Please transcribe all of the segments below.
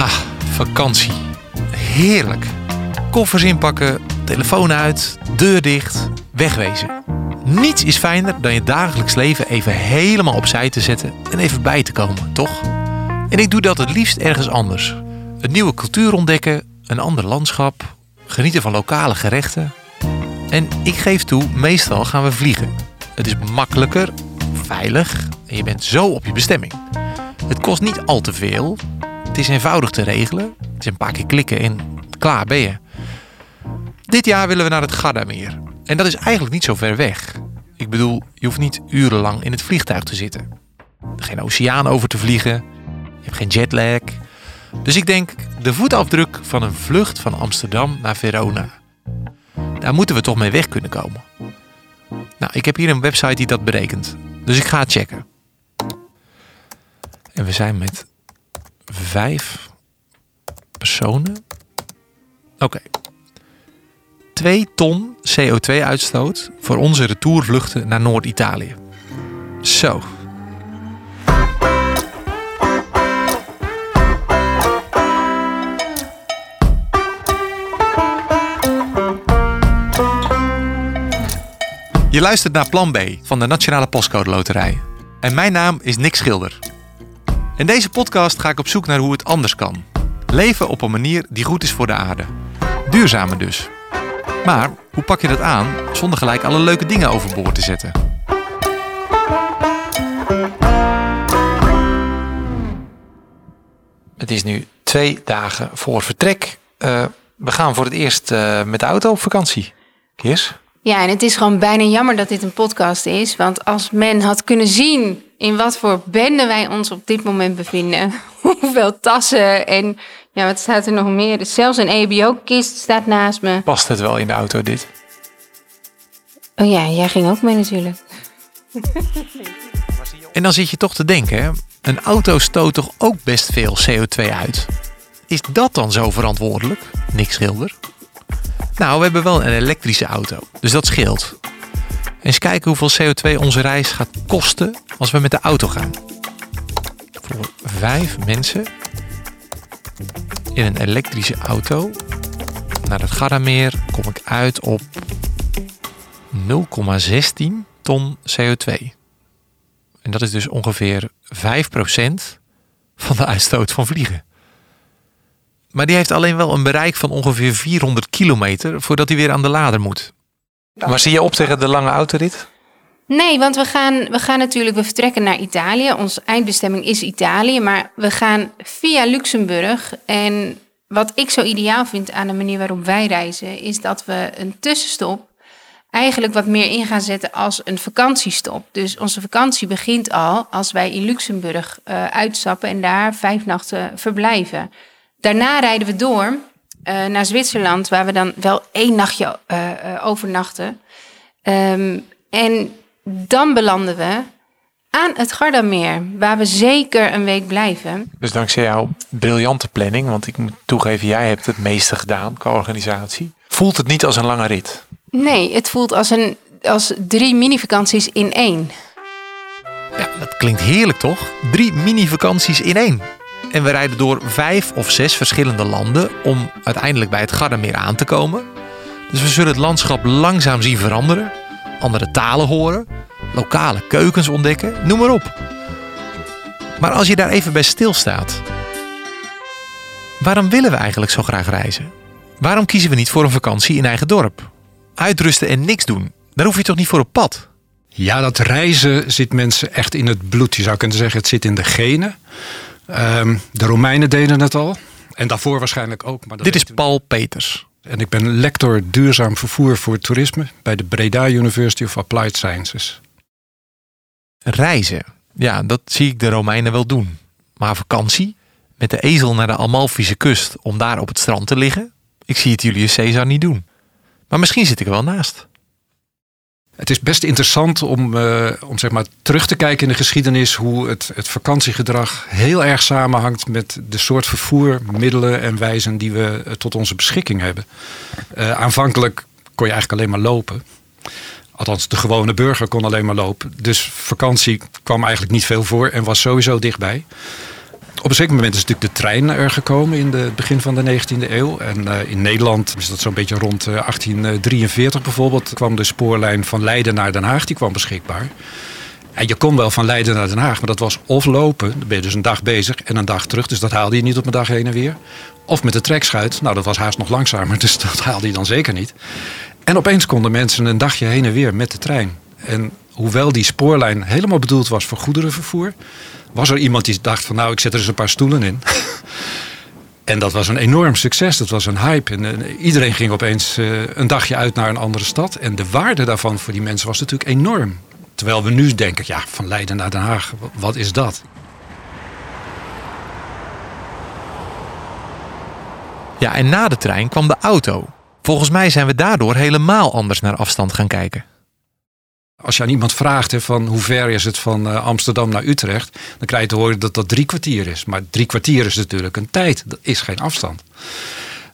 Ah, vakantie. Heerlijk. Koffers inpakken, telefoon uit, deur dicht, wegwezen. Niets is fijner dan je dagelijks leven even helemaal opzij te zetten en even bij te komen, toch? En ik doe dat het liefst ergens anders. Een nieuwe cultuur ontdekken, een ander landschap, genieten van lokale gerechten. En ik geef toe, meestal gaan we vliegen. Het is makkelijker, veilig en je bent zo op je bestemming. Het kost niet al te veel. Het is eenvoudig te regelen. Het is een paar keer klikken en klaar ben je. Dit jaar willen we naar het Gardameer. En dat is eigenlijk niet zo ver weg. Ik bedoel, je hoeft niet urenlang in het vliegtuig te zitten. Geen oceaan over te vliegen. Je hebt geen jetlag. Dus ik denk, de voetafdruk van een vlucht van Amsterdam naar Verona. Daar moeten we toch mee weg kunnen komen. Nou, ik heb hier een website die dat berekent. Dus ik ga het checken. En we zijn met vijf personen. Oké. 2 ton CO2-uitstoot voor onze retourvluchten naar Noord-Italië. Zo. Je luistert naar Plan B van de Nationale Postcode Loterij. En mijn naam is Nick Schilder. In deze podcast ga ik op zoek naar hoe het anders kan. Leven op een manier die goed is voor de aarde. Duurzamer dus. Maar hoe pak je dat aan zonder gelijk alle leuke dingen overboord te zetten? Het is nu twee dagen voor vertrek. Uh, we gaan voor het eerst uh, met de auto op vakantie. Kies? Ja, en het is gewoon bijna jammer dat dit een podcast is. Want als men had kunnen zien in wat voor bende wij ons op dit moment bevinden. Hoeveel tassen en ja, wat staat er nog meer? Dus zelfs een EBO-kist staat naast me. Past het wel in de auto, dit? Oh ja, jij ging ook mee natuurlijk. En dan zit je toch te denken, hè? een auto stoot toch ook best veel CO2 uit? Is dat dan zo verantwoordelijk? Niks schilder. Nou, we hebben wel een elektrische auto, dus dat scheelt. Eens kijken hoeveel CO2 onze reis gaat kosten als we met de auto gaan. Voor vijf mensen in een elektrische auto naar het Gardameer kom ik uit op 0,16 ton CO2. En dat is dus ongeveer 5% van de uitstoot van vliegen. Maar die heeft alleen wel een bereik van ongeveer 400 kilometer voordat hij weer aan de lader moet. Maar zie je op tegen de lange autorit? Nee, want we gaan, we gaan natuurlijk, we vertrekken naar Italië. Onze eindbestemming is Italië, maar we gaan via Luxemburg. En wat ik zo ideaal vind aan de manier waarop wij reizen, is dat we een tussenstop eigenlijk wat meer in gaan zetten als een vakantiestop. Dus onze vakantie begint al als wij in Luxemburg uh, uitstappen en daar vijf nachten verblijven. Daarna rijden we door uh, naar Zwitserland, waar we dan wel één nachtje uh, overnachten. Um, en dan belanden we aan het Gardameer, waar we zeker een week blijven. Dus dankzij jouw briljante planning, want ik moet toegeven, jij hebt het meeste gedaan qua organisatie. Voelt het niet als een lange rit? Nee, het voelt als, een, als drie mini-vakanties in één. Ja, dat klinkt heerlijk toch? Drie mini-vakanties in één. En we rijden door vijf of zes verschillende landen om uiteindelijk bij het Gardameer aan te komen. Dus we zullen het landschap langzaam zien veranderen, andere talen horen, lokale keukens ontdekken, noem maar op. Maar als je daar even bij stilstaat, waarom willen we eigenlijk zo graag reizen? Waarom kiezen we niet voor een vakantie in eigen dorp? Uitrusten en niks doen, daar hoef je toch niet voor op pad? Ja, dat reizen zit mensen echt in het bloed. Je zou kunnen zeggen, het zit in de genen. Um, de Romeinen deden het al. En daarvoor waarschijnlijk ook. Maar Dit is Paul Peters. En ik ben lector duurzaam vervoer voor toerisme bij de Breda University of Applied Sciences. Reizen, ja, dat zie ik de Romeinen wel doen. Maar vakantie, met de ezel naar de Amalfische kust om daar op het strand te liggen, ik zie het Julius Caesar niet doen. Maar misschien zit ik er wel naast. Het is best interessant om, uh, om zeg maar terug te kijken in de geschiedenis hoe het, het vakantiegedrag heel erg samenhangt met de soort vervoermiddelen en wijzen die we uh, tot onze beschikking hebben. Uh, aanvankelijk kon je eigenlijk alleen maar lopen. Althans, de gewone burger kon alleen maar lopen. Dus vakantie kwam eigenlijk niet veel voor en was sowieso dichtbij. Op een zeker moment is natuurlijk de trein er gekomen in het begin van de 19e eeuw. En uh, in Nederland is dat zo'n beetje rond 1843 bijvoorbeeld... kwam de spoorlijn van Leiden naar Den Haag, die kwam beschikbaar. En je kon wel van Leiden naar Den Haag, maar dat was of lopen, dan ben je dus een dag bezig en een dag terug. Dus dat haalde je niet op een dag heen en weer. Of met de trekschuit, nou dat was haast nog langzamer, dus dat haalde je dan zeker niet. En opeens konden mensen een dagje heen en weer met de trein. En hoewel die spoorlijn helemaal bedoeld was voor goederenvervoer, was er iemand die dacht van nou ik zet er eens een paar stoelen in. En dat was een enorm succes. Dat was een hype. En, uh, iedereen ging opeens uh, een dagje uit naar een andere stad. En de waarde daarvan voor die mensen was natuurlijk enorm. Terwijl we nu denken, ja, van Leiden naar Den Haag, wat is dat? Ja, en na de trein kwam de auto. Volgens mij zijn we daardoor helemaal anders naar afstand gaan kijken. Als je aan iemand vraagt van hoe ver is het van uh, Amsterdam naar Utrecht, dan krijg je te horen dat dat drie kwartier is. Maar drie kwartier is natuurlijk een tijd, dat is geen afstand.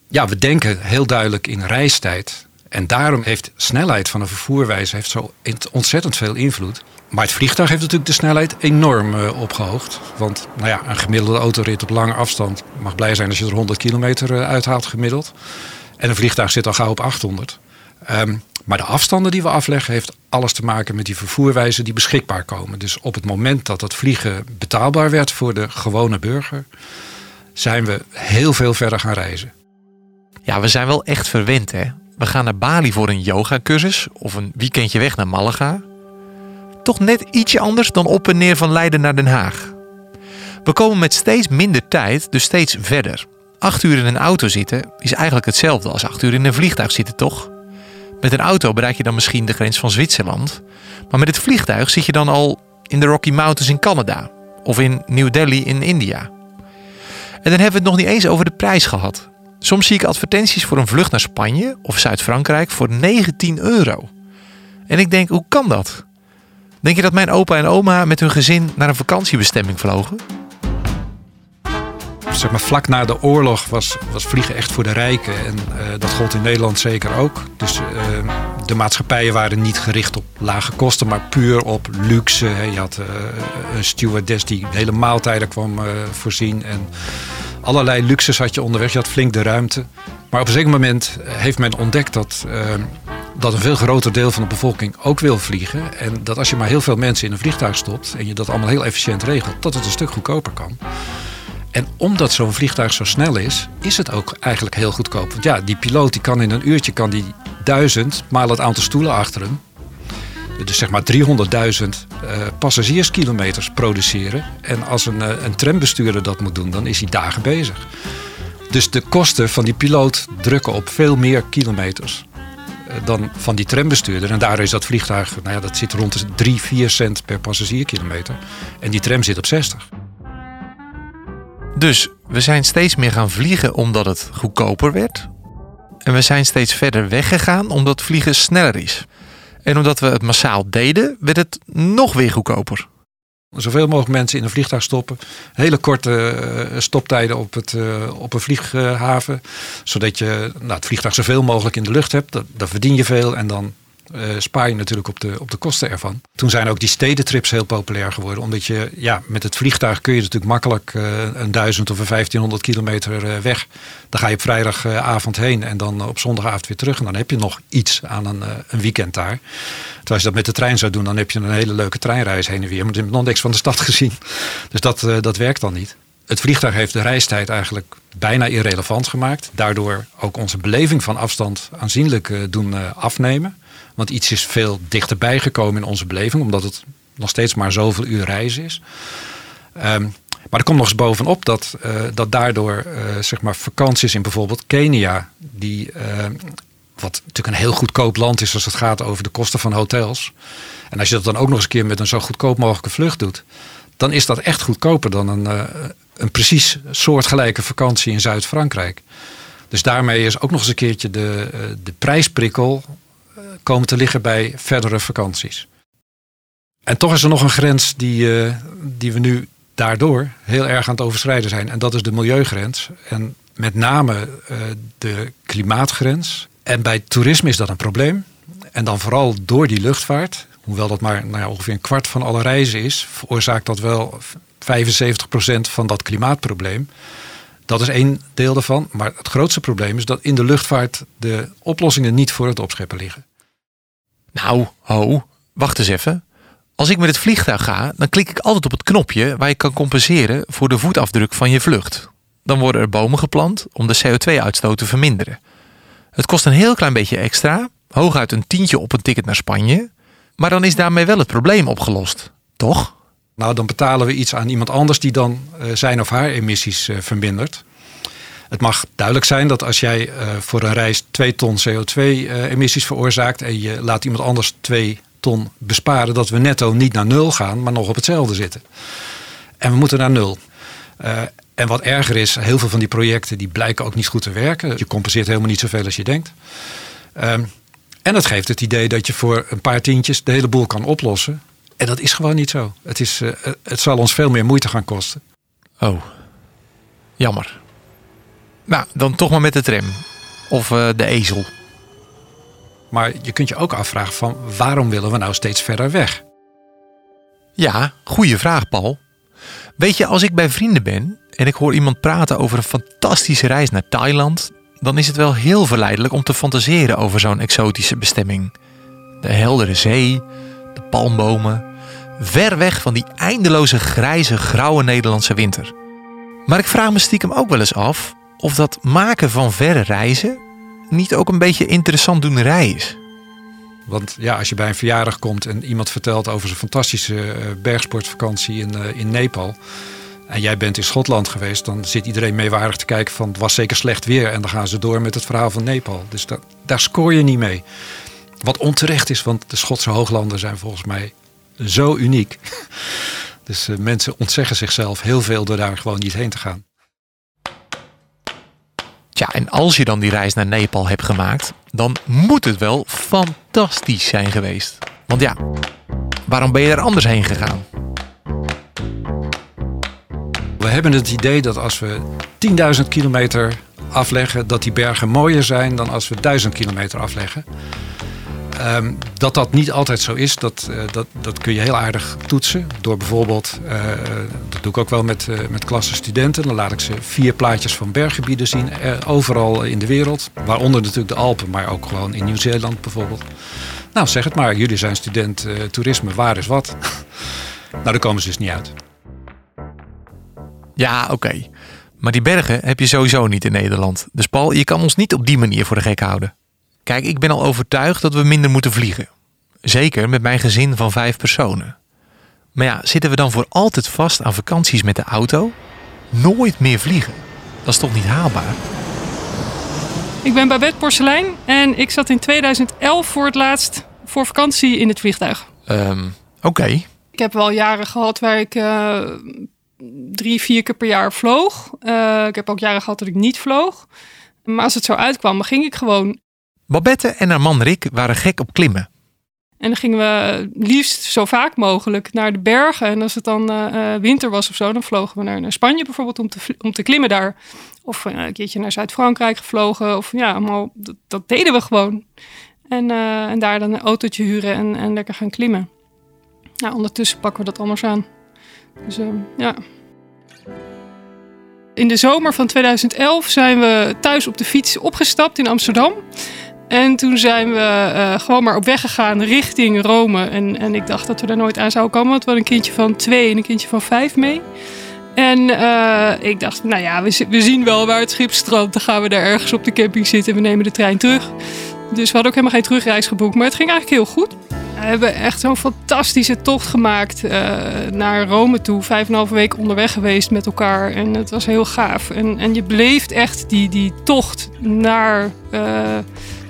Ja, we denken heel duidelijk in reistijd. En daarom heeft snelheid van een vervoerwijze heeft zo ontzettend veel invloed. Maar het vliegtuig heeft natuurlijk de snelheid enorm uh, opgehoogd. Want nou ja, een gemiddelde autorit op lange afstand mag blij zijn als je er 100 kilometer uh, uithaalt gemiddeld. En een vliegtuig zit al gauw op 800. Um, maar de afstanden die we afleggen heeft alles te maken met die vervoerwijzen die beschikbaar komen. Dus op het moment dat het vliegen betaalbaar werd voor de gewone burger, zijn we heel veel verder gaan reizen. Ja, we zijn wel echt verwend hè. We gaan naar Bali voor een yogacursus of een weekendje weg naar Malaga. Toch net ietsje anders dan op en neer van Leiden naar Den Haag. We komen met steeds minder tijd, dus steeds verder. Acht uur in een auto zitten is eigenlijk hetzelfde als acht uur in een vliegtuig zitten, toch? Met een auto bereik je dan misschien de grens van Zwitserland. Maar met het vliegtuig zit je dan al in de Rocky Mountains in Canada. Of in New Delhi in India. En dan hebben we het nog niet eens over de prijs gehad. Soms zie ik advertenties voor een vlucht naar Spanje of Zuid-Frankrijk voor 19 euro. En ik denk, hoe kan dat? Denk je dat mijn opa en oma met hun gezin naar een vakantiebestemming vlogen? Zeg maar, vlak na de oorlog was, was vliegen echt voor de rijken. En uh, dat gold in Nederland zeker ook. Dus uh, de maatschappijen waren niet gericht op lage kosten, maar puur op luxe. Je had uh, een stewardess die hele maaltijden kwam voorzien. En allerlei luxes had je onderweg. Je had flink de ruimte. Maar op een zeker moment heeft men ontdekt dat dat een veel groter deel van de bevolking ook wil vliegen. En dat als je maar heel veel mensen in een vliegtuig stopt en je dat allemaal heel efficiënt regelt, dat het een stuk goedkoper kan. En omdat zo'n vliegtuig zo snel is, is het ook eigenlijk heel goedkoop. Want ja, die piloot die kan in een uurtje kan die duizend maal het aantal stoelen achter hem. Dus zeg maar 300.000 uh, passagierskilometers produceren. En als een, uh, een trambestuurder dat moet doen, dan is hij dagen bezig. Dus de kosten van die piloot drukken op veel meer kilometers uh, dan van die trambestuurder. En daardoor is dat vliegtuig, nou ja, dat zit rond de 3, 4 cent per passagierkilometer. En die tram zit op 60. Dus we zijn steeds meer gaan vliegen omdat het goedkoper werd. En we zijn steeds verder weggegaan omdat vliegen sneller is. En omdat we het massaal deden, werd het nog weer goedkoper. Zoveel mogelijk mensen in een vliegtuig stoppen. Hele korte eh, stoptijden op, het, uh, op een vlieghaven. Zodat je nou, het vliegtuig zoveel mogelijk in de lucht hebt. Dan verdien je veel en dan spaar je natuurlijk op de, op de kosten ervan. Toen zijn ook die stedentrips heel populair geworden. Omdat je ja, met het vliegtuig kun je natuurlijk makkelijk uh, een duizend of een 1500 kilometer uh, weg. Dan ga je op vrijdagavond heen en dan op zondagavond weer terug. En dan heb je nog iets aan een, een weekend daar. Terwijl als je dat met de trein zou doen, dan heb je een hele leuke treinreis heen en weer. Maar je hebt nog niks van de stad gezien. Dus dat, dat werkt dan niet. Het vliegtuig heeft de reistijd eigenlijk bijna irrelevant gemaakt. Daardoor ook onze beleving van afstand aanzienlijk doen afnemen. Want iets is veel dichterbij gekomen in onze beleving, omdat het nog steeds maar zoveel uur reizen is. Um, maar er komt nog eens bovenop dat, uh, dat daardoor uh, zeg maar vakanties in bijvoorbeeld Kenia, die, uh, wat natuurlijk een heel goedkoop land is als het gaat over de kosten van hotels. En als je dat dan ook nog eens een keer met een zo goedkoop mogelijke vlucht doet, dan is dat echt goedkoper dan een, een precies soortgelijke vakantie in Zuid-Frankrijk. Dus daarmee is ook nog eens een keertje de, de prijsprikkel komen te liggen bij verdere vakanties. En toch is er nog een grens die, uh, die we nu daardoor heel erg aan het overschrijden zijn. En dat is de milieugrens. En met name uh, de klimaatgrens. En bij toerisme is dat een probleem. En dan vooral door die luchtvaart. Hoewel dat maar nou ongeveer een kwart van alle reizen is, veroorzaakt dat wel 75% van dat klimaatprobleem. Dat is één deel daarvan. Maar het grootste probleem is dat in de luchtvaart de oplossingen niet voor het opscheppen liggen. Nou, ho, wacht eens even. Als ik met het vliegtuig ga, dan klik ik altijd op het knopje waar je kan compenseren voor de voetafdruk van je vlucht. Dan worden er bomen geplant om de CO2-uitstoot te verminderen. Het kost een heel klein beetje extra, hooguit een tientje op een ticket naar Spanje. Maar dan is daarmee wel het probleem opgelost, toch? Nou, dan betalen we iets aan iemand anders die dan uh, zijn of haar emissies uh, vermindert. Het mag duidelijk zijn dat als jij uh, voor een reis 2 ton CO2-emissies veroorzaakt en je laat iemand anders 2 ton besparen, dat we netto niet naar nul gaan, maar nog op hetzelfde zitten. En we moeten naar nul. en wat erger is, heel veel van die projecten die blijken ook niet goed te werken. Je compenseert helemaal niet zoveel als je denkt. Um, en het geeft het idee dat je voor een paar tientjes de hele boel kan oplossen. En dat is gewoon niet zo. Het, is, uh, het zal ons veel meer moeite gaan kosten. Oh, jammer. Nou, dan toch maar met de tram. Of uh, de ezel. Maar je kunt je ook afvragen van waarom willen we nou steeds verder weg? Ja, goede vraag Paul. Weet je, als ik bij vrienden ben en ik hoor iemand praten over een fantastische reis naar Thailand, dan is het wel heel verleidelijk om te fantaseren over zo'n exotische bestemming. De heldere zee, de palmbomen, ver weg van die eindeloze grijze, grauwe Nederlandse winter. Maar ik vraag me stiekem ook wel eens af of dat maken van verre reizen niet ook een beetje interessant doenerij is. Want ja, als je bij een verjaardag komt en iemand vertelt over zijn fantastische eh, bergsportvakantie in, uh, in Nepal en jij bent in Schotland geweest, dan zit iedereen meewarig te kijken van het was zeker slecht weer. En dan gaan ze door met het verhaal van Nepal. Dus daar scoor je niet mee. Wat onterecht is, want de Schotse hooglanden zijn volgens mij zo uniek. Dus uh, mensen ontzeggen zichzelf heel veel door daar gewoon niet heen te gaan. Tja, en als je dan die reis naar Nepal hebt gemaakt, dan moet het wel fantastisch zijn geweest. Want ja, waarom ben je er anders heen gegaan? We hebben het idee dat als we 10.000 kilometer afleggen, dat die bergen mooier zijn dan als we 1000 kilometer afleggen. Um, dat dat niet altijd zo is, dat, uh, dat, dat kun je heel aardig toetsen. Door bijvoorbeeld, uh, dat doe ik ook wel met, uh, met klasse studenten. Dan laat ik ze vier plaatjes van berggebieden zien, overal in de wereld. Waaronder natuurlijk de Alpen, maar ook gewoon in Nieuw-Zeeland bijvoorbeeld. Nou, zeg het maar, jullie zijn student toerisme, waar is wat? nou, daar komen ze dus niet uit. Ja, oké. Maar die bergen heb je sowieso niet in Nederland. Dus Paul, je kan ons niet op die manier voor de gek houden. Kijk, ik ben al overtuigd dat we minder moeten vliegen. Zeker met mijn gezin van vijf personen. Maar ja, zitten we dan voor altijd vast aan vakanties met de auto? Nooit meer vliegen. Dat is toch niet haalbaar? Ik ben Babette Porselein en ik zat in 2011 voor het laatst voor vakantie in het vliegtuig. Um, Oké. Okay. Ik heb wel jaren gehad waar ik uh, drie, vier keer per jaar vloog. Uh, ik heb ook jaren gehad dat ik niet vloog. Maar als het zo uitkwam, dan ging ik gewoon. Babette en haar man Rick waren gek op klimmen. En dan gingen we liefst zo vaak mogelijk naar de bergen. En als het dan uh, winter was of zo, dan vlogen we naar, naar Spanje bijvoorbeeld om te, om te klimmen daar. Of uh, een keertje naar Zuid-Frankrijk gevlogen. Of ja, allemaal, dat, deden we gewoon. En, en daar dan een autootje huren en, en lekker gaan klimmen. Ja, ondertussen pakken we dat anders aan. Dus uh, ja. In de zomer van 2011 zijn we thuis op de fiets opgestapt in Amsterdam. En toen zijn we uh, gewoon maar op weg gegaan richting Rome. En, en ik dacht dat we daar nooit aan zouden komen, want we hadden een kindje van twee en een kindje van vijf mee. En uh, ik dacht, nou ja, we, we, zien wel waar het schip strandt. Dan gaan we daar ergens op de camping zitten en we nemen de trein terug. Dus we hadden ook helemaal geen terugreis geboekt, maar het ging eigenlijk heel goed. We hebben echt zo'n fantastische tocht gemaakt uh, naar Rome toe. Vijf en een halve week onderweg geweest met elkaar. En het was heel gaaf. En, en je beleeft echt die, die tocht naar,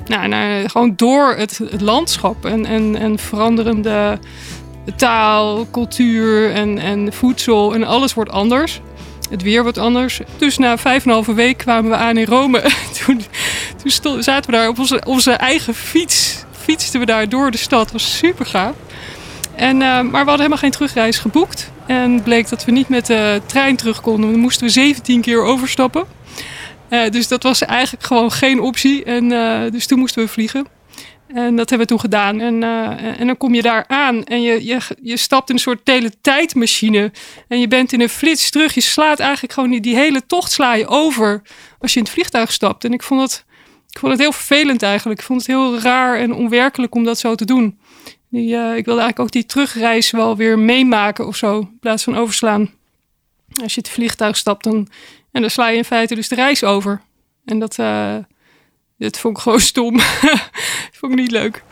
nou, naar gewoon door het, landschap. En, en, en veranderende taal, cultuur en, en voedsel. En alles wordt anders. Het weer wordt anders. Dus na vijf en een halve week kwamen we aan in Rome. toen toen zaten we daar op onze, onze eigen fiets fietsten we daar door de stad. was super gaaf. En, uh, maar we hadden helemaal geen terugreis geboekt. En bleek dat we niet met de trein terug konden. Dan moesten we 17 keer overstappen. Uh, dus dat was eigenlijk gewoon geen optie. En uh, dus toen moesten we vliegen. En dat hebben we toen gedaan. En, uh, en dan kom je daar aan en je, je, je stapt in een soort teletijdmachine. En je bent in een flits terug. Je slaat eigenlijk gewoon die, die hele tocht sla je over als je in het vliegtuig stapt. En ik vond het, ik vond het heel vervelend eigenlijk. Ik vond het heel raar en onwerkelijk om dat zo te doen. Die, ik wilde eigenlijk ook die terugreis wel weer meemaken of zo. In plaats van overslaan. Als je het vliegtuig stapt, dan, en dan sla je in feite dus de reis over. En dat, uh, dat vond ik gewoon stom. dat vond ik niet leuk.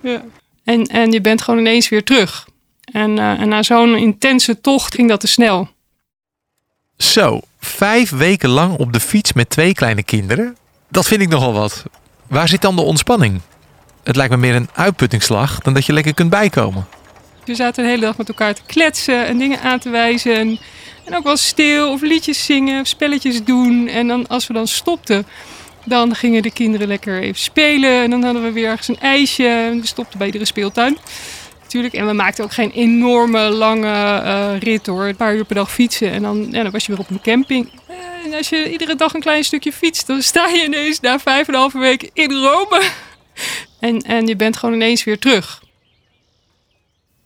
Ja. En, en je bent gewoon ineens weer terug. En, uh, en na zo'n intense tocht ging dat te snel. Zo, vijf weken lang op de fiets met twee kleine kinderen. Dat vind ik nogal wat. Waar zit dan de ontspanning? Het lijkt me meer een uitputtingsslag dan dat je lekker kunt bijkomen. We zaten de hele dag met elkaar te kletsen en dingen aan te wijzen. En, en ook wel stil of liedjes zingen of spelletjes doen. En dan als we dan stopten, dan gingen de kinderen lekker even spelen. En dan hadden we weer ergens een ijsje. En we stopten bij iedere speeltuin. Natuurlijk. En we maakten ook geen enorme lange uh, rit hoor. Een paar uur per dag fietsen. En dan, was je weer op een camping. En als je iedere dag een klein stukje fietst, dan sta je ineens na vijf en een halve week in Rome. En, en je bent gewoon ineens weer terug.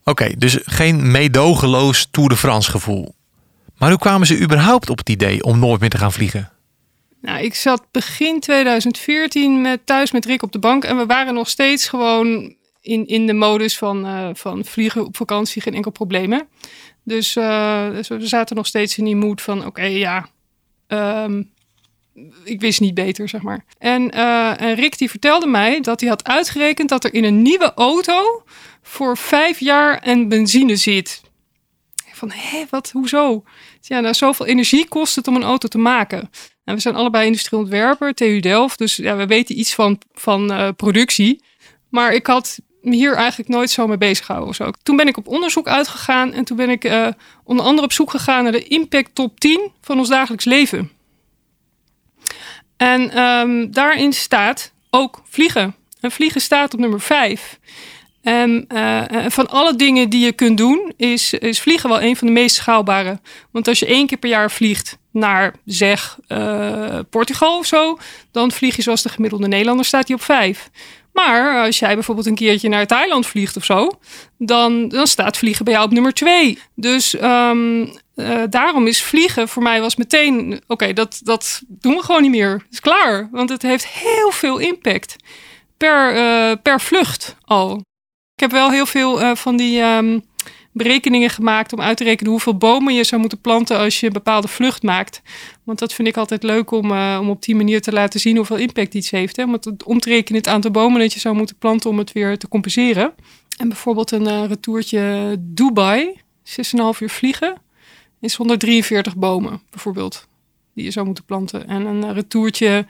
Oké, dus geen meedogenloos Tour de France gevoel. Maar hoe kwamen ze überhaupt op het idee om nooit meer te gaan vliegen? Nou, ik zat begin 2014 met, thuis met Rick op de bank en we waren nog steeds gewoon in, in de modus van, uh, van vliegen op vakantie, geen enkel probleem. Dus, uh, dus we zaten nog steeds in die moed van oké, ja, um, ik wist niet beter, zeg maar. En, uh, en Rick die vertelde mij dat hij had uitgerekend dat er in een nieuwe auto voor vijf jaar en benzine zit. Van, hé, wat, hoezo? Ja, nou, zoveel energie kost het om een auto te maken. En we zijn allebei industrieel ontwerper, TU Delft, dus ja, we weten iets van, van uh, productie. Maar ik had me hier eigenlijk nooit zo mee bezig gehouden. Zo. Toen ben ik op onderzoek uitgegaan en toen ben ik uh, onder andere op zoek gegaan naar de impact top 10 van ons dagelijks leven. En um, daarin staat ook vliegen. En vliegen staat op nummer 5. En uh, van alle dingen die je kunt doen, is, is vliegen wel een van de meest schaalbare. Want als je één keer per jaar vliegt naar, zeg, uh, Portugal of zo, dan vlieg je zoals de gemiddelde Nederlander, staat hij op 5. Maar als jij bijvoorbeeld een keertje naar Thailand vliegt of zo, dan, dan staat vliegen bij jou op nummer 2. Dus uh, daarom is vliegen voor mij was meteen, oké, dat, dat doen we gewoon niet meer. Het is klaar, want het heeft heel veel impact per, per vlucht al. Heb wel heel veel uh, van die um, berekeningen gemaakt om uit te rekenen hoeveel bomen je zou moeten planten als je een bepaalde vlucht maakt. Want dat vind ik altijd leuk om, om op die manier te laten zien hoeveel impact iets heeft. Hè? Het, om te rekenen het aantal bomen dat je zou moeten planten om het weer te compenseren. En bijvoorbeeld een retourtje Dubai, 6,5 uur vliegen is 143 bomen, bijvoorbeeld, die je zou moeten planten. En een retourtje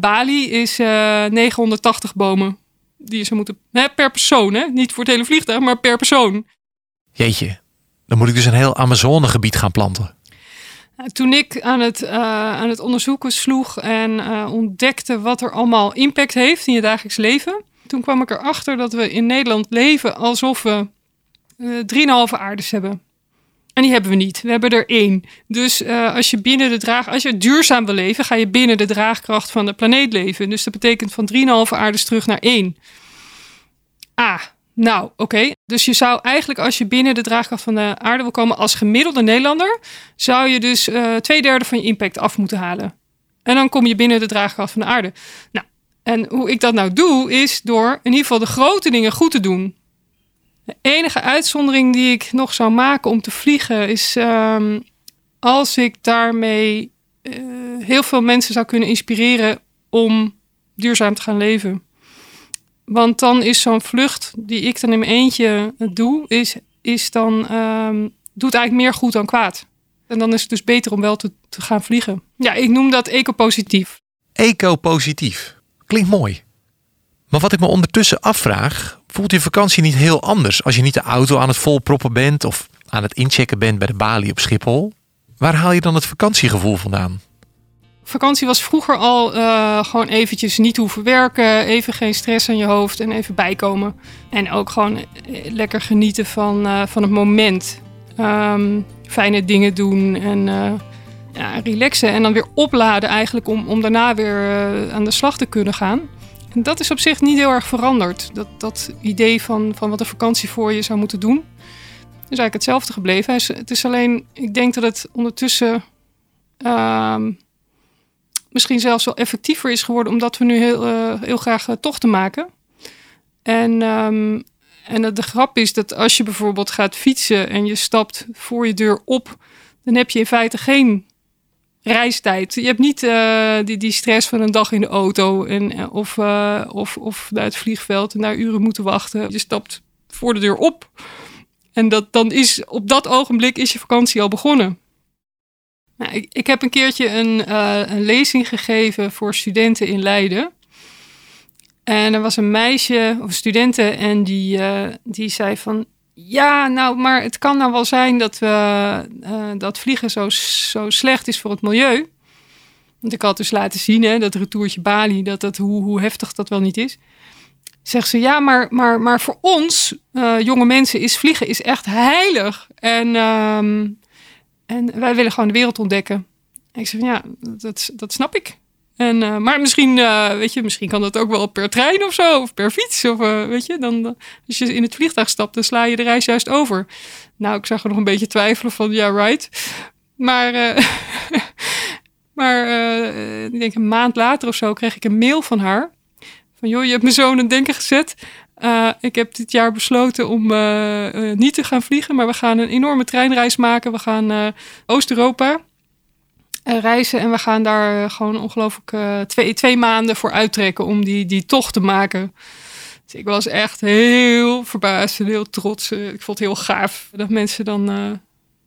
Bali is uh, eh, 980 bomen, die je zou moeten... Hè, per persoon, hè? Niet voor het hele vliegtuig, maar per persoon. Jeetje, dan moet ik dus een heel Amazonegebied gaan planten. Toen ik aan het, uh, aan het onderzoeken sloeg en ontdekte wat er allemaal impact heeft in je dagelijks leven, toen kwam ik erachter dat we in Nederland leven alsof we drieënhalve aardes hebben. En die hebben we niet. We hebben er één. Dus uh, als je binnen de draag, als je duurzaam wil leven, ga je binnen de draagkracht van de planeet leven. Dus dat betekent van 3,5 aardes terug naar 1. Ah, nou, oké. Dus je zou eigenlijk, als je binnen de draagkracht van de aarde wil komen als gemiddelde Nederlander, zou je dus uh, twee derde van je impact af moeten halen. En dan kom je binnen de draagkracht van de aarde. Nou, en hoe ik dat nou doe, is door in ieder geval de grote dingen goed te doen. De enige uitzondering die ik nog zou maken om te vliegen is um, als ik daarmee uh, heel veel mensen zou kunnen inspireren om duurzaam te gaan leven. Want dan is zo'n vlucht die ik dan in mijn eentje doe, is, is dan, um, doet eigenlijk meer goed dan kwaad. En dan is het dus beter om wel te, te gaan vliegen. Ja, ik noem dat ecopositief. Ecopositief. Klinkt mooi. Maar wat ik me ondertussen afvraag, voelt je vakantie niet heel anders als je niet de auto aan het volproppen bent of aan het inchecken bent bij de balie op Schiphol? Waar haal je dan het vakantiegevoel vandaan? Vakantie was vroeger al uh, gewoon eventjes niet hoeven werken, even geen stress aan je hoofd en even bijkomen. En ook gewoon eh, lekker genieten van, uh, van het moment. Um, fijne dingen doen en ja, relaxen en dan weer opladen eigenlijk om, om daarna weer aan de slag te kunnen gaan. Dat is op zich niet heel erg veranderd. Dat, dat idee van, van wat een vakantie voor je zou moeten doen. is eigenlijk hetzelfde gebleven. Het is alleen, ik denk dat het ondertussen ehm, misschien zelfs wel effectiever is geworden, omdat we nu heel, uh, heel graag uh, tochten maken. En, um, en de grap is dat als je bijvoorbeeld gaat fietsen en je stapt voor je deur op, dan heb je in feite geen reistijd. Je hebt niet uh, die, die stress van een dag in de auto en, of, uh, of, of naar het vliegveld en naar uren moeten wachten. Je stapt voor de deur op. En dat, dan is op dat ogenblik is je vakantie al begonnen. Nou, ik, ik, heb een keertje een, uh, een lezing gegeven voor studenten in Leiden. En er was een meisje of studenten en die, die zei van ja, nou, maar het kan nou wel zijn dat, we, uh, dat vliegen zo, zo slecht is voor het milieu. Want ik had dus laten zien, hè, dat retourtje Bali, dat dat, hoe, hoe heftig dat wel niet is. Zegt ze, ja, maar, maar, maar voor ons, uh, jonge mensen, is vliegen is echt heilig. En, um, en wij willen gewoon de wereld ontdekken. En ik zeg, ja, dat, dat snap ik. En, uh, maar misschien, uh, weet je, misschien kan dat ook wel per trein of zo, of per fiets. Of uh, weet je, dan, als je in het vliegtuig stapt, dan sla je de reis juist over. Nou, ik zag er nog een beetje twijfelen van, ja, right. Maar, maar ik denk een maand later of zo kreeg ik een mail van haar. Van, joh, je hebt mijn zoon een denken gezet. ik heb dit jaar besloten om niet te gaan vliegen, maar we gaan een enorme treinreis maken. We gaan Oost-Europa reizen. En we gaan daar eh, gewoon ongelooflijk uh, twee, twee maanden voor uittrekken om die, die tocht te maken. Dus ik was echt heel verbaasd en heel trots. ik vond het heel gaaf dat mensen dan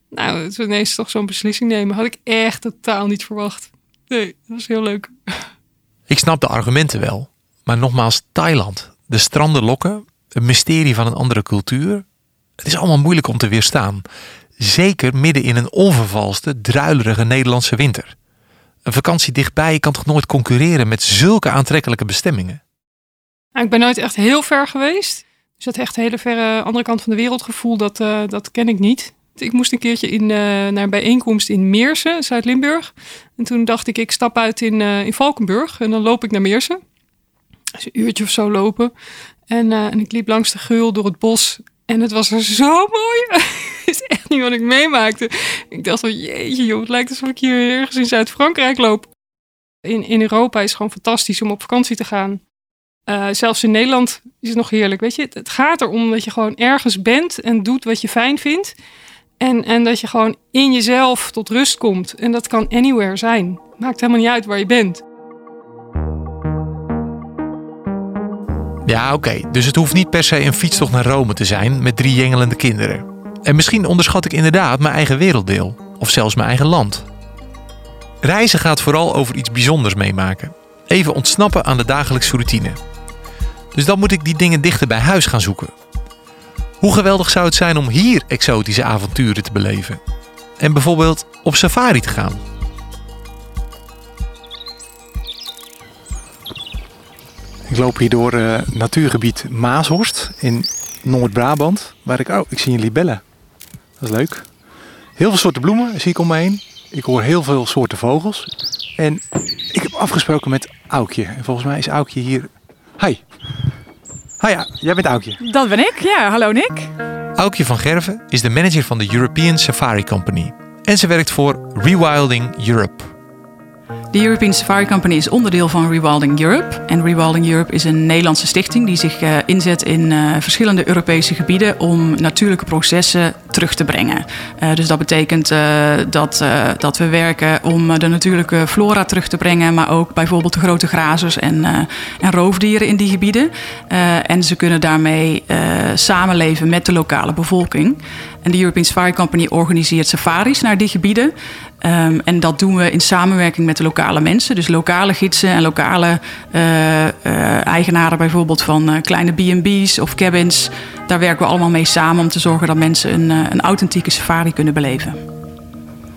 nou, ineens toch zo'n beslissing nemen. Had ik echt totaal niet verwacht. Nee, dat was heel leuk. Ik snap de argumenten wel. Maar nogmaals, Thailand. De stranden lokken. Een mysterie van een andere cultuur. Het is allemaal moeilijk om te weerstaan. Zeker midden in een onvervalste, druilerige Nederlandse winter. Een vakantie dichtbij kan toch nooit concurreren met zulke aantrekkelijke bestemmingen? Nou, ik ben nooit echt heel ver geweest. Dus dat echt hele verre andere kant van de wereld gevoel, dat, uh, dat ken ik niet. Ik moest een keertje in, uh, naar een bijeenkomst in Meersen, Zuid-Limburg. En toen dacht ik, ik stap uit in, uh, in Valkenburg en dan loop ik naar Meersen. Dus een uurtje of zo lopen. En, en ik liep langs de geul door het bos. En het was er zo mooi. is echt niet wat ik meemaakte. Ik dacht van jeetje joh, het lijkt alsof ik hier ergens in Zuid-Frankrijk loop. In, in Europa is het gewoon fantastisch om op vakantie te gaan. Uh, zelfs in Nederland is het nog heerlijk. Weet je, het, het, gaat erom dat je gewoon ergens bent en doet wat je fijn vindt. En, en dat je gewoon in jezelf tot rust komt. En dat kan anywhere zijn. Maakt helemaal niet uit waar je bent. Ja, oké. Dus het hoeft niet per se een fietstocht naar Rome te zijn met drie jengelende kinderen. En misschien onderschat ik inderdaad mijn eigen werelddeel. Of zelfs mijn eigen land. Reizen gaat vooral over iets bijzonders meemaken. Even ontsnappen aan de dagelijkse routine. Dus dan moet ik die dingen dichter bij huis gaan zoeken. Hoe geweldig zou het zijn om hier exotische avonturen te beleven? En bijvoorbeeld op safari te gaan. Ik loop hier door uh, natuurgebied Maashorst in Noord-Brabant. Waar ik, oh, ik zie een libelle. Dat is leuk. Heel veel soorten bloemen zie ik om me heen. Ik hoor heel veel soorten vogels. En ik heb afgesproken met Aukje. En volgens mij is Aukje hier. Hi. Hi, ja, jij bent Aukje. Dat ben ik, ja. Hallo Nick. Aukje van Gerven is de manager van de European Safari Company. En ze werkt voor Rewilding Europe. De European Safari Company is onderdeel van Rewilding Europe. En Rewilding Europe is een Nederlandse stichting die zich uh, inzet in uh, verschillende Europese gebieden om natuurlijke processen terug te brengen. Uh, dus dat betekent dat, dat we werken om de natuurlijke flora terug te brengen, maar ook bijvoorbeeld de grote grazers en, en roofdieren in die gebieden. en ze kunnen daarmee samenleven met de lokale bevolking. En de European Safari Company organiseert safaris naar die gebieden. Um, en dat doen we in samenwerking met de lokale mensen. Dus lokale gidsen en lokale eigenaren bijvoorbeeld van kleine B&B's of cabins. Daar werken we allemaal mee samen om te zorgen dat mensen een, een authentieke safari kunnen beleven.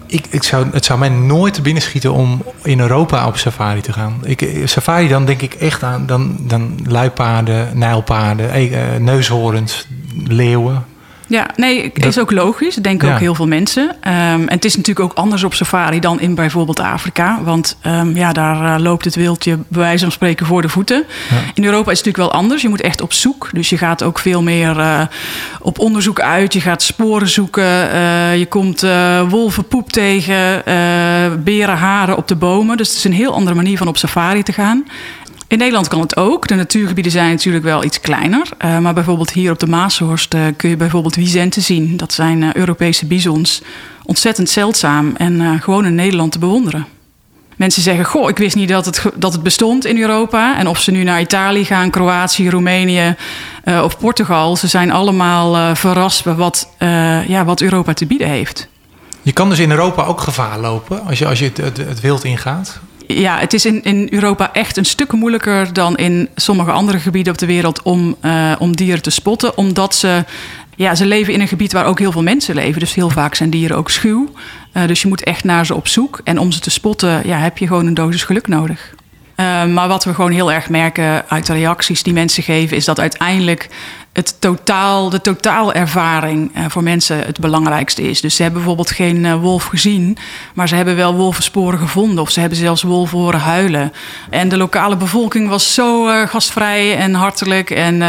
Ik, ik zou, het zou mij nooit te binnen schieten om in Europa op safari te gaan. Ik, safari, dan denk ik echt aan dan, dan luipaarden, nijlpaarden, neushoorns, leeuwen. Ja, nee, is ook logisch. Dat denken Ja. ook heel veel mensen. Ehm, en het is natuurlijk ook anders op safari dan in bijvoorbeeld Afrika. Want ehm, ja, daar eh, loopt het wildje bij wijze van spreken voor de voeten. In Europa is het natuurlijk wel anders. Je moet echt op zoek. Dus je gaat ook veel meer eh, op onderzoek uit. Je gaat sporen zoeken. Eh, je komt wolvenpoep tegen. berenharen op de bomen. Dus het is een heel andere manier van op safari te gaan. In Nederland kan het ook. De natuurgebieden zijn natuurlijk wel iets kleiner. Eh, maar bijvoorbeeld hier op de Maashorst eh, kun je bijvoorbeeld wisenten zien. Dat zijn eh, Europese bisons. Ontzettend zeldzaam en gewoon in Nederland te bewonderen. Mensen zeggen, goh, ik wist niet dat het, dat het bestond in Europa. En of ze nu naar Italië gaan, Kroatië, Roemenië of Portugal... ze zijn allemaal verrast bij wat, ja, wat Europa te bieden heeft. Je kan dus in Europa ook gevaar lopen als je, als je het, het wild ingaat. Ja, het is in, in Europa echt een stuk moeilijker dan in sommige andere gebieden op de wereld om, eh, om dieren te spotten. Omdat ze, ja, ze leven in een gebied waar ook heel veel mensen leven. Dus heel vaak zijn dieren ook schuw. Eh, dus je moet echt naar ze op zoek. En om ze te spotten ja, heb je gewoon een dosis geluk nodig. Eh, maar wat we gewoon heel erg merken uit de reacties die mensen geven, is dat uiteindelijk het totaal, de totaalervaring eh, voor mensen het belangrijkste is. Dus ze hebben bijvoorbeeld geen eh, wolf gezien, maar ze hebben wel wolvensporen gevonden. Of ze hebben zelfs wolven horen huilen. En de lokale bevolking was zo eh, gastvrij en hartelijk. En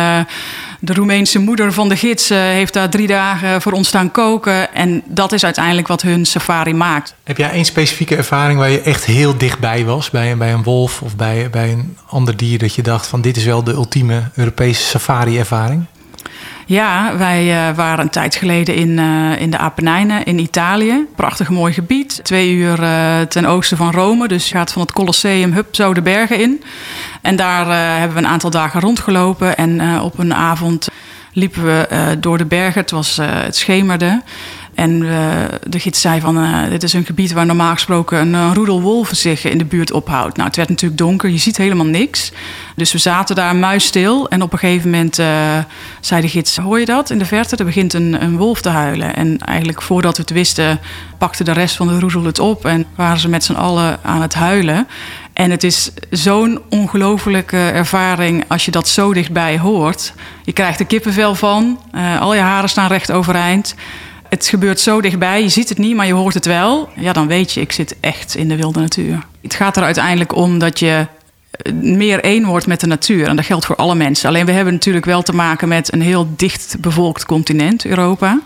de Roemeense moeder van de gids eh, heeft daar drie dagen voor ons staan koken. En dat is uiteindelijk wat hun safari maakt. Heb jij één specifieke ervaring waar je echt heel dichtbij was? Bij, een- bij een wolf of bij, bij een ander dier dat je dacht van dit is wel de ultieme Europese safari-ervaring? Ja, wij eh, waren een tijd geleden in, eh, in de Apennijnen in Italië. Prachtig mooi gebied. Twee uur ten oosten van Rome. Dus je gaat van het Colosseum hup zo de bergen in. En daar eh, hebben we een aantal dagen rondgelopen. En eh, op een avond liepen we eh, door de bergen. Het, was, het schemerde. En de gids zei van, dit is een gebied waar normaal gesproken een roedel wolven zich in de buurt ophoudt. Nou, het werd natuurlijk donker, je ziet helemaal niks. Dus we zaten daar muisstil en op een gegeven moment zei de gids, hoor je dat in de verte? Er begint een, een wolf te huilen. En eigenlijk voordat we het wisten, pakte de rest van de roedel het op en waren ze met z'n allen aan het huilen. En het is zo'n ongelofelijke ervaring als je dat zo dichtbij hoort. Je krijgt er kippenvel van, eh, al je haren staan recht overeind. Het gebeurt zo dichtbij, je ziet het niet, maar je hoort het wel. Ja, dan weet je, ik zit echt in de wilde natuur. Het gaat er uiteindelijk om dat je eh, meer één wordt met de natuur. En dat geldt voor alle mensen. Alleen we hebben natuurlijk wel te maken met een heel dicht bevolkt continent, Europa.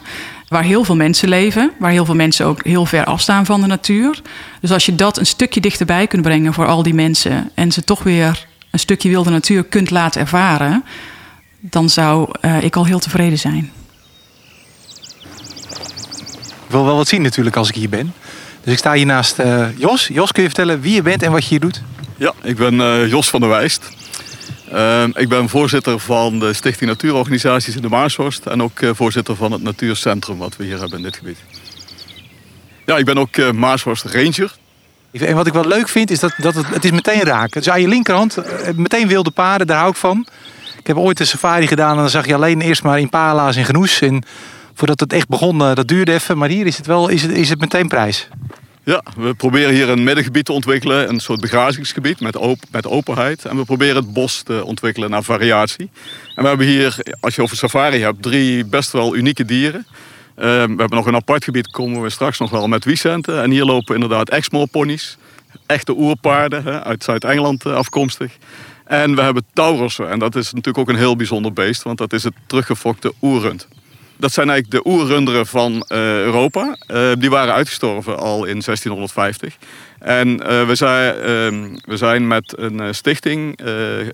Waar heel veel mensen leven, waar heel veel mensen ook heel ver afstaan van de natuur. Dus als je dat een stukje dichterbij kunt brengen voor al die mensen en ze toch weer een stukje wilde natuur kunt laten ervaren, dan zou eh, ik al heel tevreden zijn. Ik wil wel wat zien natuurlijk als ik hier ben. Dus ik sta hier naast eh, Jos. Jos, kun je vertellen wie je bent en wat je hier doet? Ja, ik ben eh, Jos van der Wijst. Ehm, ik ben voorzitter van de Stichting Natuurorganisaties in de Maashorst. En ook eh, voorzitter van het natuurcentrum wat we hier hebben in dit gebied. Ja, ik ben ook eh Maashorst Ranger. En wat ik wel leuk vind, is dat, dat het, het is meteen raken. Dus aan je linkerhand, eh, meteen wilde paarden, daar hou ik van. Ik heb ooit een safari gedaan en dan zag je alleen eerst maar impala's en genoes. En voordat het echt begon, dat duurde even. Maar hier is het wel is het, is het meteen prijs. Ja, we proberen hier een middengebied te ontwikkelen. Een soort begrazingsgebied met, met openheid. En we proberen het bos te ontwikkelen naar variatie. En we hebben hier, als je over safari hebt, drie best wel unieke dieren. Ehm, we hebben nog een apart gebied, komen we straks nog wel met Wiesenten. En hier lopen inderdaad Exmoor ponies. Echte oerpaarden, hè, uit Zuid-Engeland eh, afkomstig. En we hebben Taurussen. En dat is natuurlijk ook een heel bijzonder beest, want dat is het teruggefokte oerrund. Dat zijn eigenlijk de oerrunderen van eh, Europa. Eh, die waren uitgestorven al in 1650. En eh, we, zijn, ehm, we zijn met een stichting, eh, eh,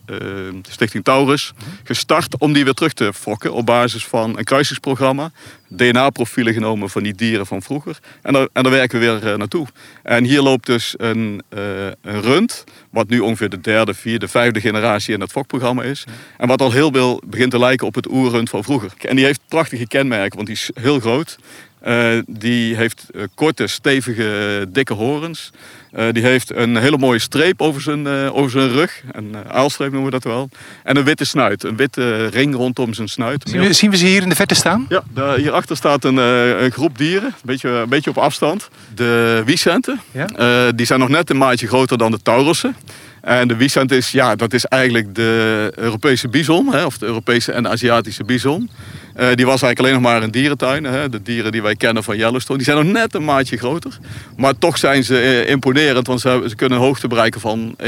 Stichting Taurus, gestart om die weer terug te fokken op basis van een kruisingsprogramma. DNA-profielen genomen van die dieren van vroeger. En daar, en daar werken we weer eh, naartoe. En hier loopt dus een, eh, een rund, wat nu ongeveer de derde, vierde, vijfde generatie in het fokprogramma is. En wat al heel veel begint te lijken op het oerrund van vroeger. En die heeft prachtige kenmerken, want die is heel groot. Eh, die heeft korte, stevige, dikke horens. Eh, die heeft een hele mooie streep over zijn, eh, over zijn rug. Een uh, aalstreep noemen we dat wel. En een witte snuit. Een witte ring rondom zijn snuit. Zien we, zien we ze hier in de verte staan? Ja, daar, hierachter staat een, eh, een groep dieren. Een beetje, een beetje op afstand. De wiesenten. Ja. Eh, die zijn nog net een maatje groter dan de taurussen. En de wiesent is, ja, dat is eigenlijk de Europese bison. Hè, of de Europese en Aziatische bison. Eh, die was eigenlijk alleen nog maar in dierentuinen. Hè. De dieren die wij kennen van Yellowstone. Die zijn nog net een maatje groter. Maar toch zijn ze eh, imponerend, want ze, ze kunnen een hoogte bereiken van 1,90.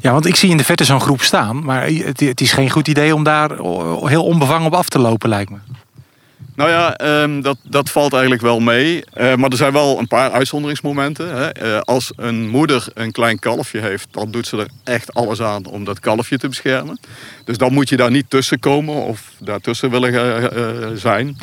Ja, want ik zie in de verte zo'n groep staan. Maar het, het is geen goed idee om daar heel onbevangen op af te lopen, lijkt me. Nou ja, ehm, dat, dat valt eigenlijk wel mee. Uh, maar er zijn wel een paar uitzonderingsmomenten. Hè. Uh, als een moeder een klein kalfje heeft, dan doet ze er echt alles aan om dat kalfje te beschermen. Dus dan moet je daar niet tussen komen of daartussen willen uh, zijn.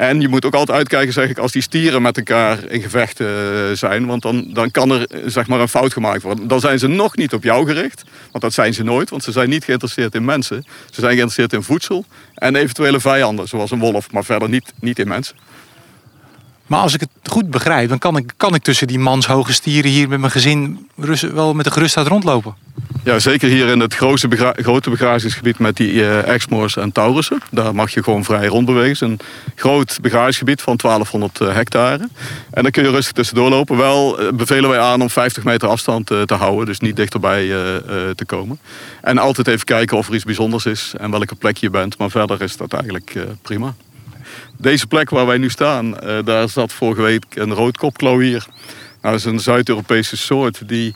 En je moet ook altijd uitkijken zeg ik, als die stieren met elkaar in gevecht uh, zijn. Want dan, dan kan er zeg maar, een fout gemaakt worden. Dan zijn ze nog niet op jou gericht. Want dat zijn ze nooit. Want ze zijn niet geïnteresseerd in mensen. Ze zijn geïnteresseerd in voedsel. En eventuele vijanden, zoals een wolf. Maar verder niet, niet in mensen. Maar als ik het goed begrijp, dan kan ik, kan ik tussen die manshoge stieren hier met mijn gezin wel met de gerustheid rondlopen. Ja, zeker hier in het grote, begra grote begrazingsgebied met die uh, Exmoors en Taurussen. Daar mag je gewoon vrij rondbewegen. Het is een groot begrazingsgebied van 1200 eh, hectare. En daar kun je rustig tussendoor lopen. Wel uh, bevelen wij aan om 50 meter afstand te houden. Dus niet dichterbij te komen. En altijd even kijken of er iets bijzonders is en welke plek je bent. Maar verder is dat eigenlijk prima. Deze plek waar wij nu staan, daar zat vorige week een roodkopklauwier. Nou, dat is een Zuid-Europese soort die,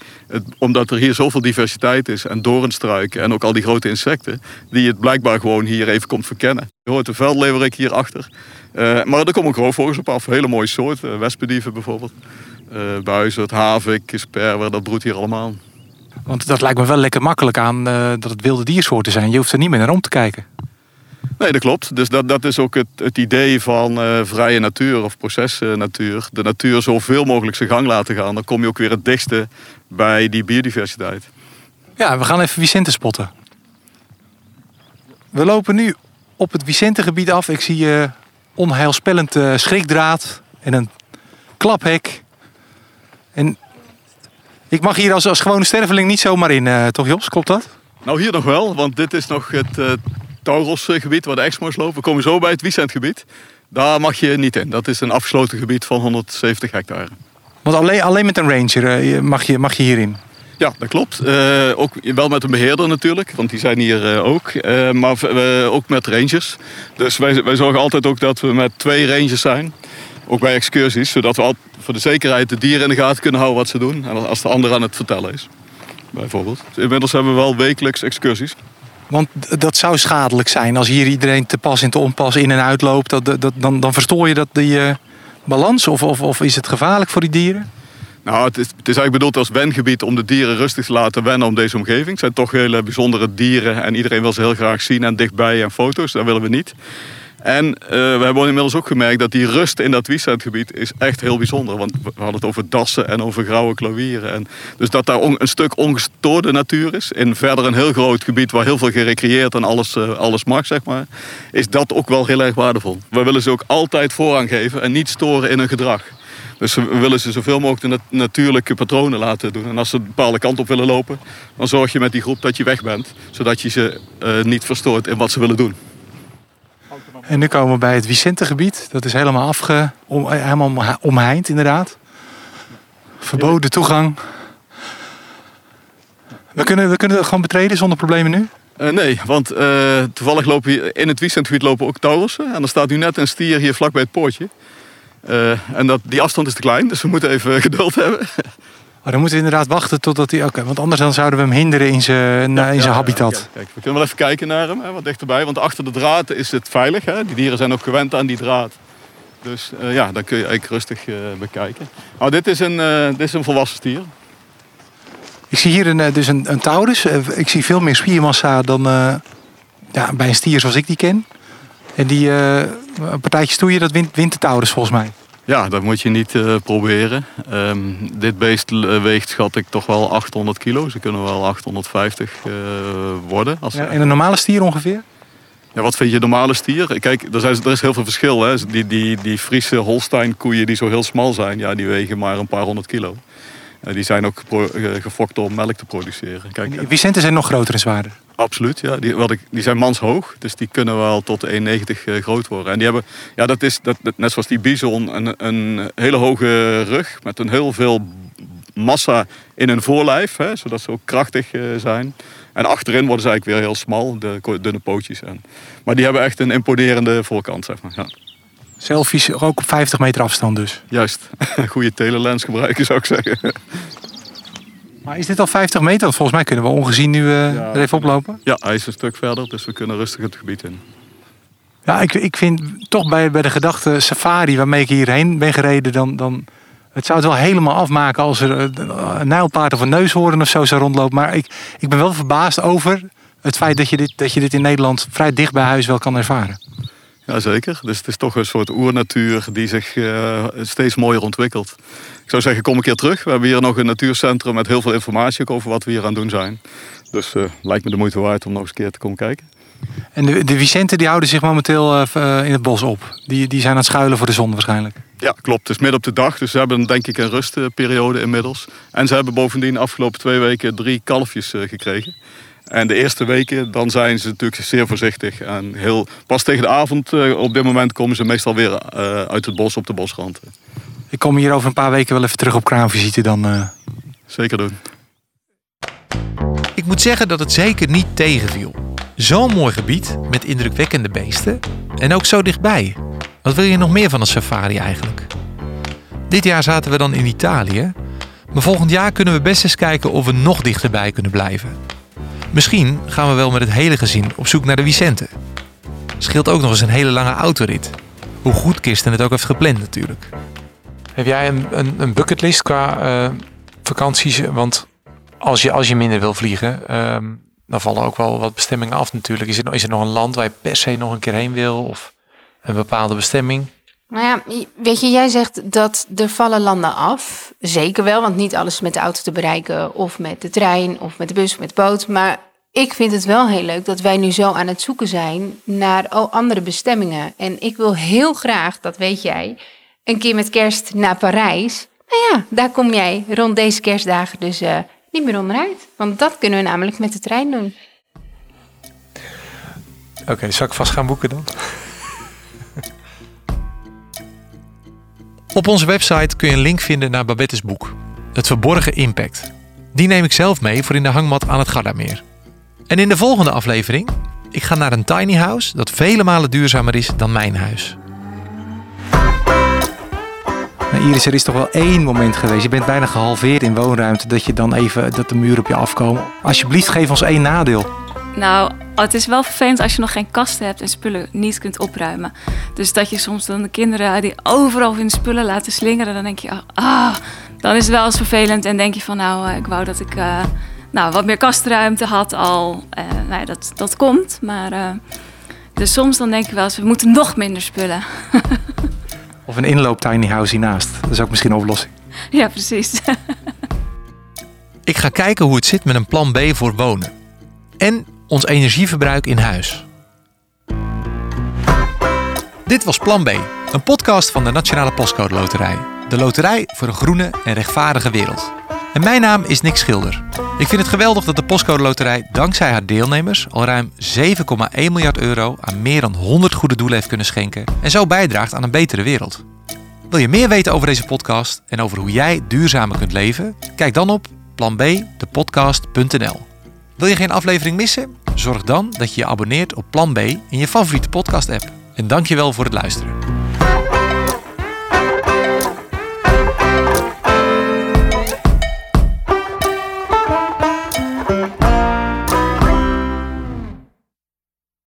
omdat er hier zoveel diversiteit is en doornstruiken en ook al die grote insecten, die het blijkbaar gewoon hier even komt verkennen. Je hoort de veldleverik hierachter. Uh, maar er komen ook roofvogels op af, hele mooie soorten, uh, wespendieven bijvoorbeeld. Uh, buizerd, havik, sperwer, dat broedt hier allemaal. Want dat lijkt me wel lekker makkelijk aan dat het wilde diersoorten zijn. Je hoeft er niet meer naar om te kijken. Nee, dat klopt. Dus dat, dat is ook het, het idee van uh, vrije natuur of procesnatuur. De natuur zoveel mogelijk zijn gang laten gaan. Dan kom je ook weer het dichtste bij die biodiversiteit. Ja, we gaan even Vicente spotten. We lopen nu op het Vicente-gebied af. Ik zie uh, onheilspellend uh, schrikdraad en een klaphek. En ik mag hier als, als gewone sterveling niet zomaar in, toch Jos? Klopt dat? Nou, hier nog wel, want dit is nog het Tauros-gebied waar de Exmo's lopen. We komen zo bij het Vicent-gebied. Daar mag je niet in. Dat is een afgesloten gebied van 170 hectare. Want alleen, alleen met een ranger eh, mag je, mag je hierin? Ja, dat klopt. Uh, ook wel met een beheerder natuurlijk, want die zijn hier uh, ook. Uh, maar ook met rangers. Dus wij, wij zorgen altijd ook dat we met twee rangers zijn. Ook bij excursies, zodat we al voor de zekerheid de dieren in de gaten kunnen houden wat ze doen. En als de ander aan het vertellen is, bijvoorbeeld. Inmiddels hebben we wel wekelijks excursies. Want dat zou schadelijk zijn als hier iedereen te pas en te onpas in en uit loopt. Dat, dat, dan, dan verstoor je dat die uh, balans? Of, of, of is het gevaarlijk voor die dieren? Nou, het is, het is eigenlijk bedoeld als wengebied om de dieren rustig te laten wennen om deze omgeving. Het zijn toch hele bijzondere dieren en iedereen wil ze heel graag zien en dichtbij en foto's. Dat willen we niet. En uh, we hebben inmiddels ook gemerkt dat die rust in dat Wiesentgebied is echt heel bijzonder. Want we hadden het over dassen en over grauwe klavieren. En dus dat daar een stuk ongestoorde natuur is. In verder een heel groot gebied waar heel veel gerecreëerd en alles, uh, alles mag, zeg maar. Is dat ook wel heel erg waardevol. We willen ze ook altijd voorrang geven en niet storen in hun gedrag. Dus we willen ze zoveel mogelijk de natuurlijke patronen laten doen. En als ze een bepaalde kant op willen lopen, dan zorg je met die groep dat je weg bent. Zodat je ze uh, niet verstoort in wat ze willen doen. En nu komen we bij het Vicentegebied. Dat is helemaal, afge, om, helemaal omheind inderdaad. Verboden toegang. We kunnen, we kunnen het gewoon betreden zonder problemen nu? Uh, nee, want uh, toevallig lopen hier in het Vicentegebied lopen ook taurussen. En er staat nu net een stier hier vlak bij het poortje. En dat, die afstand is te klein, dus we moeten even geduld hebben. Oh, dan moeten we inderdaad wachten totdat hij... Oké, want anders dan zouden we hem hinderen in zijn, ja, in zijn ja, habitat. Ja, kijk, we kunnen wel even kijken naar hem, hè, wat dichterbij. Want achter de draad is het veilig. Hè. Die dieren zijn ook gewend aan die draad. Dus uh, ja, dan kun je eigenlijk rustig uh, bekijken. Nou, dit is, een, uh, dit is een volwassen stier. Ik zie hier een, dus een, een taurus. Ik zie veel meer spiermassa dan ja, bij een stier zoals ik die ken. En die partijtjes stoeien, dat wint, wint de taurus volgens mij. Ja, dat moet je niet uh, proberen. Um, dit beest weegt, schat ik, toch wel 800 kilo. Ze kunnen wel 850 uh, worden. Als... Ja, en een normale stier ongeveer? Ja, wat vind je normale stier? Kijk, er, zijn, er is heel veel verschil. Hè? Die, die, die Friese Holstein koeien die zo heel smal zijn, ja, die wegen maar een paar honderd kilo. Uh, die zijn ook gefokt om melk te produceren. Kijk, Vicenten zijn nog groter en zwaarder? Absoluut, ja. Die, wat ik, die zijn manshoog, dus die kunnen wel tot 1,90 uh, groot worden. En die hebben, ja, dat is dat, net zoals die bison, een, een hele hoge rug met een heel veel massa in hun voorlijf, hè, zodat ze ook krachtig eh, zijn. En achterin worden ze eigenlijk weer heel smal, de dunne pootjes. En, maar die hebben echt een imponerende voorkant, zeg maar. Ja, Selfies ook op 50 meter afstand dus. juist. Goede telelens gebruiken, zou ik zeggen. Maar is dit al 50 meter? Want volgens mij kunnen we ongezien nu eh, Ja. er even oplopen. Ja, hij is een stuk verder, dus we kunnen rustig het gebied in. Ja, ik, ik vind toch bij, bij de gedachte safari waarmee ik hierheen ben gereden, dan, dan het zou het wel helemaal afmaken als er eh, een nijlpaard of een neushoorn of zo zou rondlopen. Maar ik, ik ben wel verbaasd over het feit dat je, dit, dat je dit in Nederland vrij dicht bij huis wel kan ervaren. Jazeker, dus het is toch een soort oernatuur die zich eh, steeds mooier ontwikkelt. Ik zou zeggen, kom een keer terug. We hebben hier nog een natuurcentrum met heel veel informatie over wat we hier aan het doen zijn. Dus eh, lijkt me de moeite waard om nog eens een keer te komen kijken. En de, de Vicenten die houden zich momenteel eh, eh, in het bos op. Die, die zijn aan het schuilen voor de zon waarschijnlijk. Ja, klopt. Het is midden op de dag, dus ze hebben denk ik een rustperiode inmiddels. En ze hebben bovendien de afgelopen twee weken drie kalfjes gekregen. En de eerste weken, dan zijn ze natuurlijk zeer voorzichtig. En heel, pas tegen de avond, op dit moment, komen ze meestal weer uit het bos op de bosrand. Ik kom hier over een paar weken wel even terug op kraanvisite dan. eh. Zeker doen. Ik moet zeggen dat het zeker niet tegenviel. Zo'n mooi gebied met indrukwekkende beesten en ook zo dichtbij. Wat wil je nog meer van een safari eigenlijk? Dit jaar zaten we dan in Italië, maar volgend jaar kunnen we best eens kijken of we nog dichterbij kunnen blijven. Misschien gaan we wel met het hele gezin op zoek naar de Vicente. Scheelt ook nog eens een hele lange autorit. Hoe goed Kirsten het ook heeft gepland natuurlijk. Heb jij een, een, een bucketlist qua eh, vakanties? Want als je, als je minder wil vliegen, ehm, dan vallen ook wel wat bestemmingen af natuurlijk. Is er, is er nog een land waar je per se nog een keer heen wil? Of een bepaalde bestemming? Nou ja, weet je, jij zegt dat er vallen landen af. Zeker wel, want niet alles met de auto te bereiken. Of met de trein, of met de bus, of met de boot. Maar ik vind het wel heel leuk dat wij nu zo aan het zoeken zijn naar andere bestemmingen. En ik wil heel graag, dat weet jij, een keer met kerst naar Parijs. Nou ja, daar kom jij rond deze kerstdagen dus eh, niet meer onderuit. Want dat kunnen we namelijk met de trein doen. Oké, zal ik vast gaan boeken dan? Op onze website kun je een link vinden naar Babette's boek. Het verborgen impact. Die neem ik zelf mee voor in de hangmat aan het Gardameer. En in de volgende aflevering, ik ga naar een tiny house dat vele malen duurzamer is dan mijn huis. Nou, Iris, er is toch wel één moment geweest. Je bent bijna gehalveerd in woonruimte. Dat je dan even dat de muren op je afkomen. Alsjeblieft, geef ons één nadeel. Nou, het is wel vervelend als je nog geen kasten hebt en spullen niet kunt opruimen. Dus dat je soms dan de kinderen die overal hun spullen laten slingeren, dan denk je, ah, dan is het wel eens vervelend. En denk je van, nou, eh, ik wou dat ik eh, nou, wat meer kastruimte had al. Eh, nou dat, dat komt, maar... dus soms dan denk je wel eens, we moeten nog minder spullen. Of een inloop tiny house hiernaast. Dat is ook misschien een oplossing. ja, precies. Ik ga kijken hoe het zit met een plan B voor wonen. En ons energieverbruik in huis. Dit was Plan B, een podcast van de Nationale Postcode Loterij. De loterij voor een groene en rechtvaardige wereld. En mijn naam is Nick Schilder. Ik vind het geweldig dat de Postcode Loterij dankzij haar deelnemers al ruim 7,1 miljard euro aan meer dan 100 goede doelen heeft kunnen schenken en zo bijdraagt aan een betere wereld. Wil je meer weten over deze podcast en over hoe jij duurzamer kunt leven? Kijk dan op planbdepodcast.nl. Wil je geen aflevering missen? Zorg dan dat je je abonneert op Plan B in je favoriete podcast app. En dankjewel voor het luisteren.